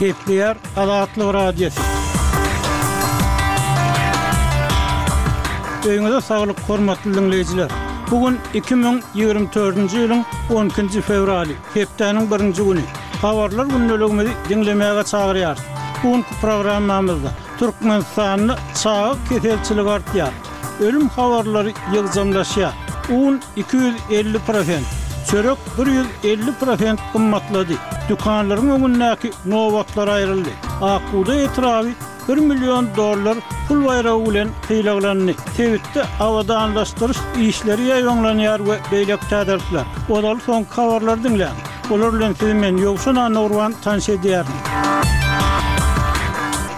Gepleýär Azatlyk Radiosy. Öýüňize saglyk, hormatly diňleýjiler! Bu gün iki müň ýigrimi dördünji ýylyň on ikinji fewraly, hepdäniň birinji güni. Habarlar gündeligimizi diňlemäge çagyrýarys. Bu günki programmamyzda Türkmenistanda çaga keselçiligi artýar. Ölüm habarlary ýygjamlaşýar. Un iki ýüz elli prosent, çörek bir ýüz elli prosent gymmatlady. Dükanlaryň öňündäki nobatlar aýryldy. Akbuda etraby bir million dollar pul baýragy bilen sylaglandy. Sebitde abadanlaşdyryş işleri ýaýbaňlanýar we beýleki täzelikler. Ozaly soňky habarlary diňläň. Olar bilen sizi men Ýowşan Annagurban tanyş edýärin.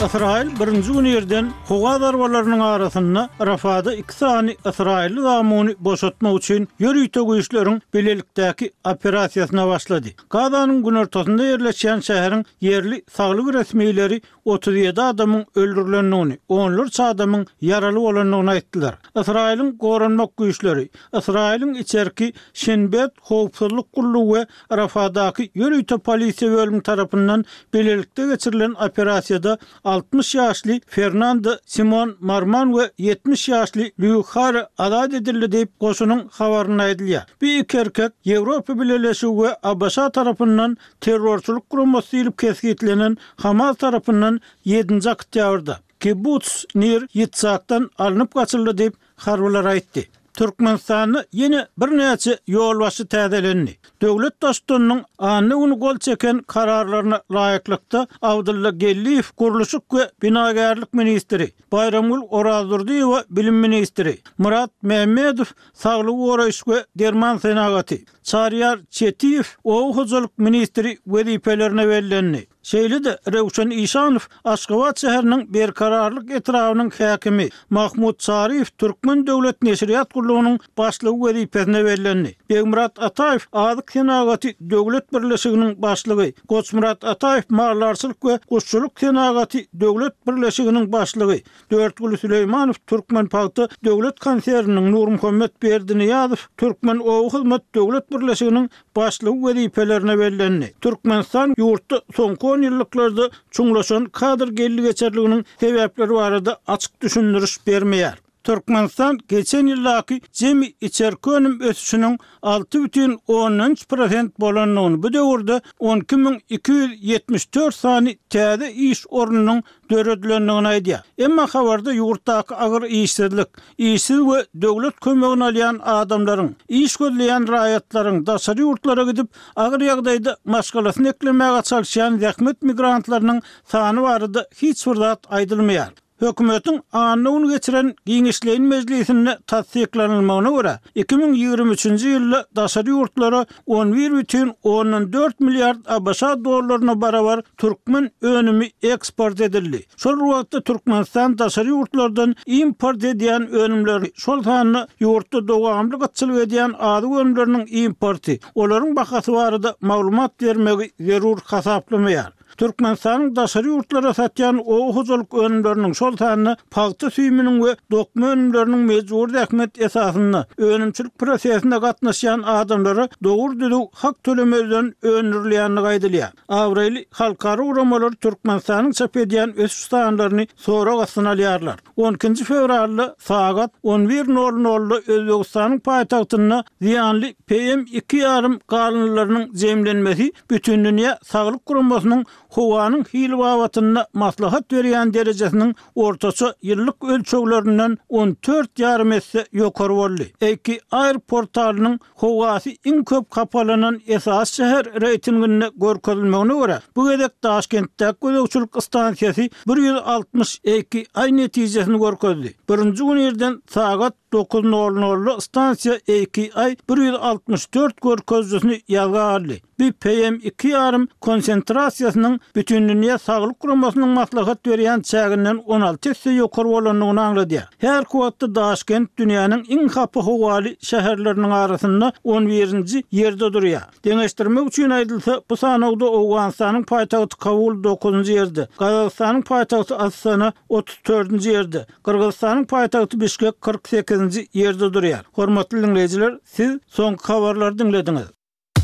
Ysraýyl birinji gün irden Howa zarbalarynyň arasynda Rafada iki sany ysraýylly zamuny boşatmak üçin ýörite güýçleriň bilelikdäki operasiýasyna başlady. Gazanyň günortasynda ýerleşýän şäheriň ýerli saglyk resmileri otuz ýedi adamyň öldürilendigini, onlarça adamyň ýaraly bolandygyny aýtdylar. Ysraýylyň goranmak güýçleri, Ysraýylyň içerki Shin Bet howpsuzlyk gullugy we Rafadaky ýörite polisiýa bölümi tarapyndan bilelikde geçirilen operasiýada Altmyş ýaşly Fernando Simon Marman we ýetmiş ýaşly Lýu Hara azat edildi diýip, goşunyň habarynda aýdylýar. Bu iki erkek Ýewropa Bileleşigi we ABŞ tarapyndan terrorçylyk guramasy diýlip kesgitlenen Hamas tarapyndan ýedinji oktýabrda Kibbutz Nir Ýitzakdan alnyp gaçyldy diýip, Harbylar aýtdy. Türkmenistanda ýene birnäçe ýolbaşçy täzelendi. Döwlet Daşdonynyň anna güni gol çeken kararlaryna laýyklykda, Abdylla Geldiýew gurluşyk we binagärlik ministri, Baýramgül Orazdurdyýewa bilim ministri, Myrat Mämmedow saglygy goraýyş we derman senagaty, Çaryýar Çetiýew oba hojalyk ministri wezipelerine bellendi. Şeýle-de Röwşen Işanow Aşgabat şäheriniň Berkararlyk etrabynyň häkimi, Mahmut Çaryýew Türkmen döwlet neşirýat gullugynyň başlygy wezipesine bellendi. Begmyrat Ataýew Azyk senagaty döwlet birleşiginiň başlygy, Goçmyrat Ataýew Maldarçylyk we guşçulyk senagaty döwlet birleşiginiň başlygy, Dörtguly Süleýmanow Türkmenpagta döwlet konserniniň, Nurmuhammet Berdiniýazow Türkmenobahyzmat döwlet birleşiginiň başlygy wezipelerine bellendi. Türkmenistan ýurtda soňky onýyllyklarda çuňlaşan kadr geldi-geçerliginiň sebäpleri barada açyk düşündiriş bermeýär. Türkmenistan geçen ýyldaky jemi içerki önüm ösüşiniň alty bütin ondan üç prosent bolandygyny, bu döwürde on iki müň iki ýüz ýetmiş dört sany täze iş ornunyň döredilendigini aýdýar. Emma habarda ýurtdaky agyr işsizlik, işsiz we döwlet kömegini alýan adamlaryň, iş gözleýän raýatlaryň, daşary ýurtlara gidip, agyr ýagdaýda maşgalasyny eklemäge çalyşýan zähmet migrantlarynyň sany barada hiç bir zat aýdylmaýar. Hökümetiň anna gün geçiren giňişleýin mejlisinde tassyklanylmagyna görä, iki müň ýigrimi üçünji ýylda daşary ýurtlara on bir bütin ondan dört milliard ABŞ dollaryna barabar türkmen önümi eksport edildi. Şol bir wagtda Türkmenistan daşary ýurtlardan import edýän önümleri, şol sanda ýurtda dowamly gytçylyk edýän azyk önümleriniň importy, olaryň bahasy barada maglumat bermegi zerur hasaplamaýar. Türkmenistanyň daşary ýurtlara satýan oba hojalyk önümleriniň, şol sanda pagta süýüminiň we dokma önümleriniň mejbury zähmet esasynda önümçilik prosesine gatnaşýan adamlara dogry-düzüw hak tölemezden öndürilýändigi aýdylýar. Abraýly halkara guramalar Türkmenistanyň çap edýän ösüş sanlaryny sorag astyna alýarlar. On ikinji fewralda sagat on bir nol nolda Özbegistanyň paýtagtynda zyýanly PM iki ýarym galyndylarynyň jemlenmesi Bütindünýä saglyk guramasynyň howanyň hili babatynda maslahat berýän derejesiniň ortaça ýyllyk ölçeglerinden on dört ýarym esse ýokary boldy. AQAir portalynyň Howasy iň köp hapalanan esasy şäher reýtinginde görkezilmegine görä, bu gezek Daşkentdäki gözegçilik stansiýasy bir ýüz altmyş iki I netijesini görkezdi. Birinji gün irden sagat dokuz nol nolda stansiýa iki I bir ýüz altmyş dört görkezijisini ýazga aldy. Bu PM iki ýarym konsentrasiýasynyň Bütindünýä Saglyk Guramasynyň maslahat berýän çäginden on alty esse ýokary bolandygyny aňladýar. Her kuwwatda Daşkent dünýäniň iň hapa howaly şäherleriniň arasynda on birinji ýerde durýar. Deňeşdirmek üçin aýdylsa, bu sanawda Owganystanyň paýtagty Kabul dokuzynjy ýerde, Gazagystanyň paýtagty Astana otuz dördünji ýerde, Gyrgyzystanyň paýtagty Bişkek kyrk sekizinji ýerde durýar. Hormatly diňleýjiler, siz soňky habarlary diňlediňiz.